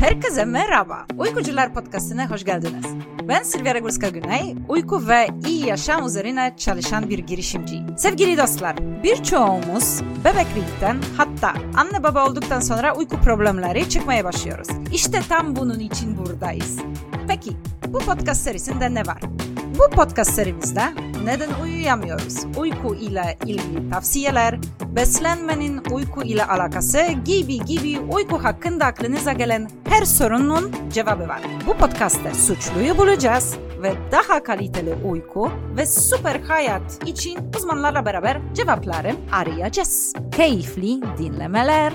Herkese merhaba. Uykucular Podcast'ine hoş geldiniz. Ben Silvia Regulska Güney, uyku ve iyi yaşam üzerine çalışan bir girişimciyim. Sevgili dostlar, birçoğumuz bebeklikten hatta anne baba olduktan sonra uyku problemleri çıkmaya başlıyoruz. İşte tam bunun için buradayız. Peki, bu podcast serisinde ne var? Bu podcast serimizde neden uyuyamıyoruz, uyku ile ilgili tavsiyeler, beslenmenin uyku ile alakası gibi gibi uyku hakkında aklınıza gelen her sorunun cevabı var. Bu podcastte suçluyu bulacağız ve daha kaliteli uyku ve süper hayat için uzmanlarla beraber cevapları arayacağız. Keyifli dinlemeler.